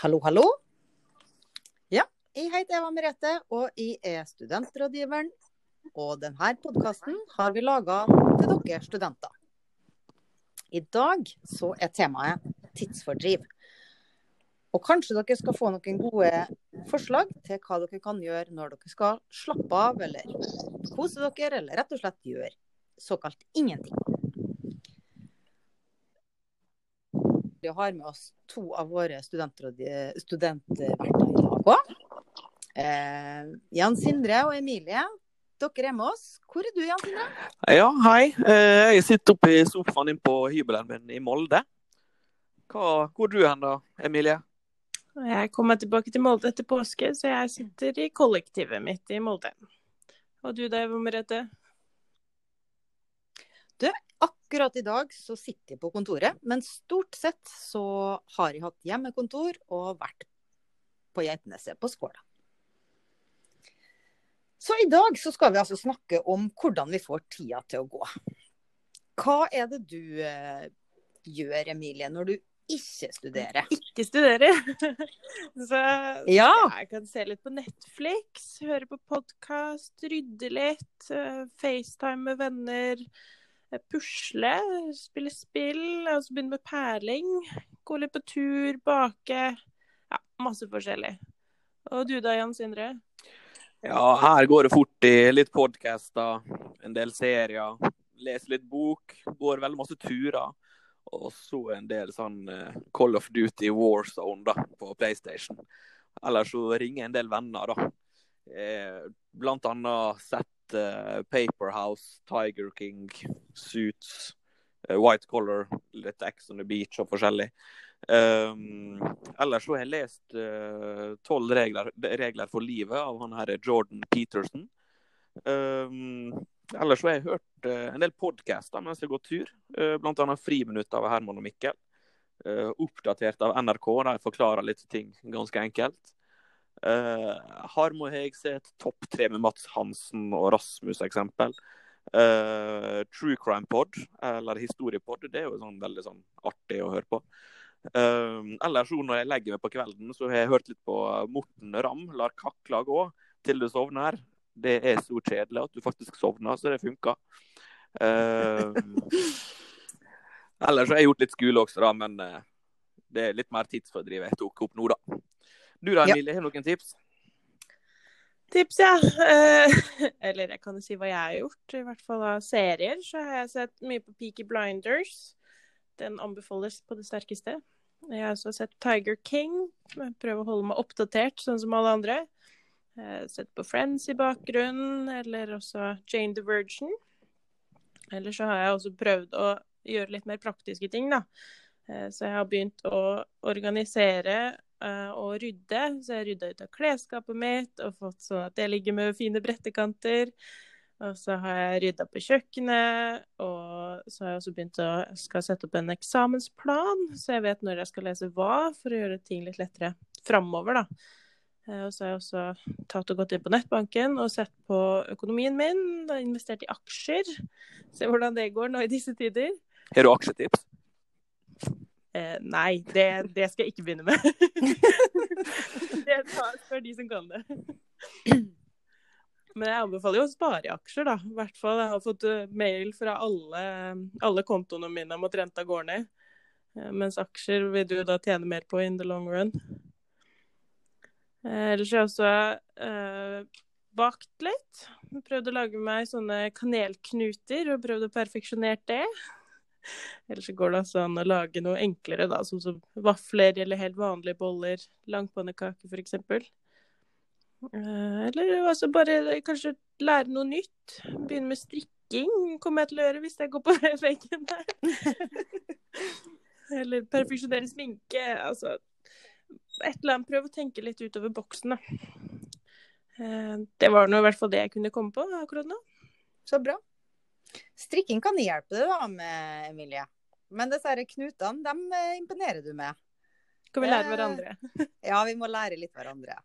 Hallo, hallo. Ja, jeg heter Eva Merete, og jeg er studentrådgiveren. Og denne podkasten har vi laga til dere studenter. I dag så er temaet tidsfordriv. Og kanskje dere skal få noen gode forslag til hva dere kan gjøre når dere skal slappe av, eller kose dere, eller rett og slett gjøre såkalt ingenting. Vi har med oss to av våre studentverter i dag òg. Eh, Jan Sindre og Emilie, dere er med oss. Hvor er du, Jan Sindre? Ja, hei. Eh, Jeg sitter oppe i sofaen din på hybelen min i Molde. Hva, hvor er du hen da, Emilie? Jeg kommer tilbake til Molde etter påske, så jeg sitter i kollektivet mitt i Molde. Og du da, Eva Merete? Akkurat i dag så sitter jeg på kontoret, men stort sett så har jeg hatt hjemmekontor og vært på Geitneset på Skåla. Så i dag så skal vi altså snakke om hvordan vi får tida til å gå. Hva er det du eh, gjør, Emilie, når du ikke studerer? Ikke studerer. så Ja. jeg kan se litt på Netflix, høre på podkast, rydde litt, eh, FaceTime med venner, pusle, spille spill, og så begynne med perling, gå litt på tur, bake. Ja, masse forskjellig. Og du da, Jan Sindre? Ja, her går det fort i litt podkaster, en del serier. Leser litt bok, går veldig masse turer. Og så en del sånn eh, Call of Duty Warzone da, på PlayStation. Ellers så ringer en del venner, da. Eh, blant annet sett eh, Paperhouse, Tiger King, Suits, eh, White Collar, litt X on the Beach og forskjellig. Um, ellers så har jeg lest eh, tolv regler, regler for livet av han her Jordan Peterson. Um, ellers så har jeg hørt en del podcaster mens jeg går tur, uh, annet Friminutt av Herman og Mikkel. Oppdatert av NRK, der jeg forklarer litt ting ganske enkelt. Uh, har må jeg sett Topp tre med Mats Hansen og Rasmus, eksempel. Uh, True Crime Pod, eller Historiepod, det er jo sånn veldig sånn artig å høre på. Uh, ellers så når jeg legger meg på kvelden, så har jeg hørt litt på Morten Ramm, 'Lar kakla gå til du sovner'. Det er så kjedelig at du faktisk sovner, så det funker. Uh, ellers har jeg gjort litt skole også, da, men eh, det er litt mer tidsfordriv jeg tok opp nå, da. Du da. Emilie, har du noen tips? Tips, ja. Eh, eller jeg kan jo si hva jeg har gjort. I hvert fall av serier. Så har jeg sett mye på Peaky Blinders. Den anbefales på det sterkeste. Jeg har også sett Tiger King. Jeg prøver å holde meg oppdatert, sånn som alle andre. Jeg har sett på Friends i bakgrunnen, eller også Jane the Virgin. Eller så har jeg også prøvd å gjøre litt mer praktiske ting, da. Eh, Så jeg har begynt å organisere og rydde. Så jeg rydda ut av klesskapet mitt og fått sånn at jeg ligger med fine brettekanter. Og så har jeg rydda på kjøkkenet, og så har jeg også begynt å skal sette opp en eksamensplan, så jeg vet når jeg skal lese hva, for å gjøre ting litt lettere framover, da. Eh, Og så har jeg også tatt og gått inn på nettbanken og sett på økonomien min. Jeg investert i aksjer. Se hvordan det går nå i disse tider. Har du aksjetips? Eh, nei, det, det skal jeg ikke begynne med. det tar for de som kan det. Men jeg anbefaler jo å spare i aksjer, da. I hvert fall. Jeg har fått eh, mail fra alle, alle kontoene mine om at renta går ned. Eh, Mens aksjer vil du da tjene mer på in the long run. Eh, Ellers har jeg også eh, bakt litt. Prøvd å lage meg sånne kanelknuter og prøvd å perfeksjonere det. Eller så går det altså an å lage noe enklere, da, som, som vafler eller helt vanlige boller. Langpannekaker, f.eks. Eh, Eller altså bare kanskje lære noe nytt. Begynne med strikking kommer jeg til å gjøre hvis jeg går på veggen der. Eller perfeksjonere sminke. Altså et eller annet. Prøv å tenke litt utover boksen, da. Eh, Det var nå i hvert fall det jeg kunne komme på akkurat nå. Så bra. Strikking kan hjelpe deg da med, Emilie. Men disse knutene, dem eh, imponerer du med. Kan vi lære hverandre? Ja, vi må lære litt hverandre.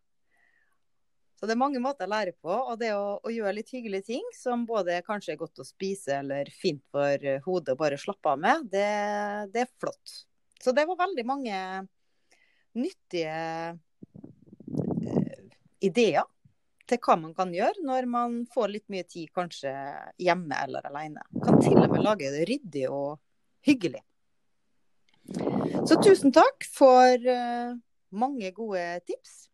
Så det er mange måter å lære på. Og det å, å gjøre litt hyggelige ting som både kanskje er godt å spise eller fint for eh, hodet å bare slappe av med, det, det er flott. Så det var veldig mange, nyttige uh, ideer til hva man kan gjøre når man får litt mye tid kanskje hjemme eller alene. Kan til og med lage det ryddig og hyggelig. Så tusen takk for eh, mange gode tips.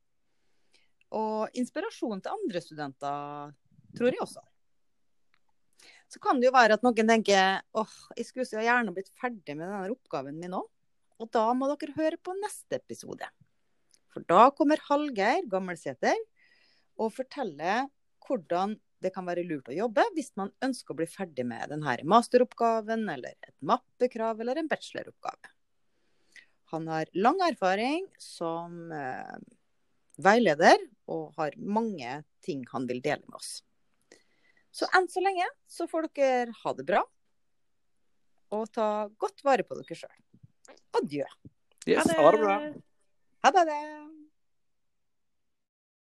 Og inspirasjon til andre studenter, tror jeg også. Så kan det jo være at noen tenker åh, jeg skulle så gjerne blitt ferdig med denne oppgaven min òg. Og da må dere høre på neste episode. For da kommer Hallgeir Gammelsæter og forteller hvordan det kan være lurt å jobbe hvis man ønsker å bli ferdig med denne masteroppgaven, eller et mappekrav eller en bacheloroppgave. Han har lang erfaring som eh, veileder og har mange ting han vil dele med oss. Så enn så lenge så får dere ha det bra, og ta godt vare på dere sjøl. Adjø. Yes, ha det bra. Ha det.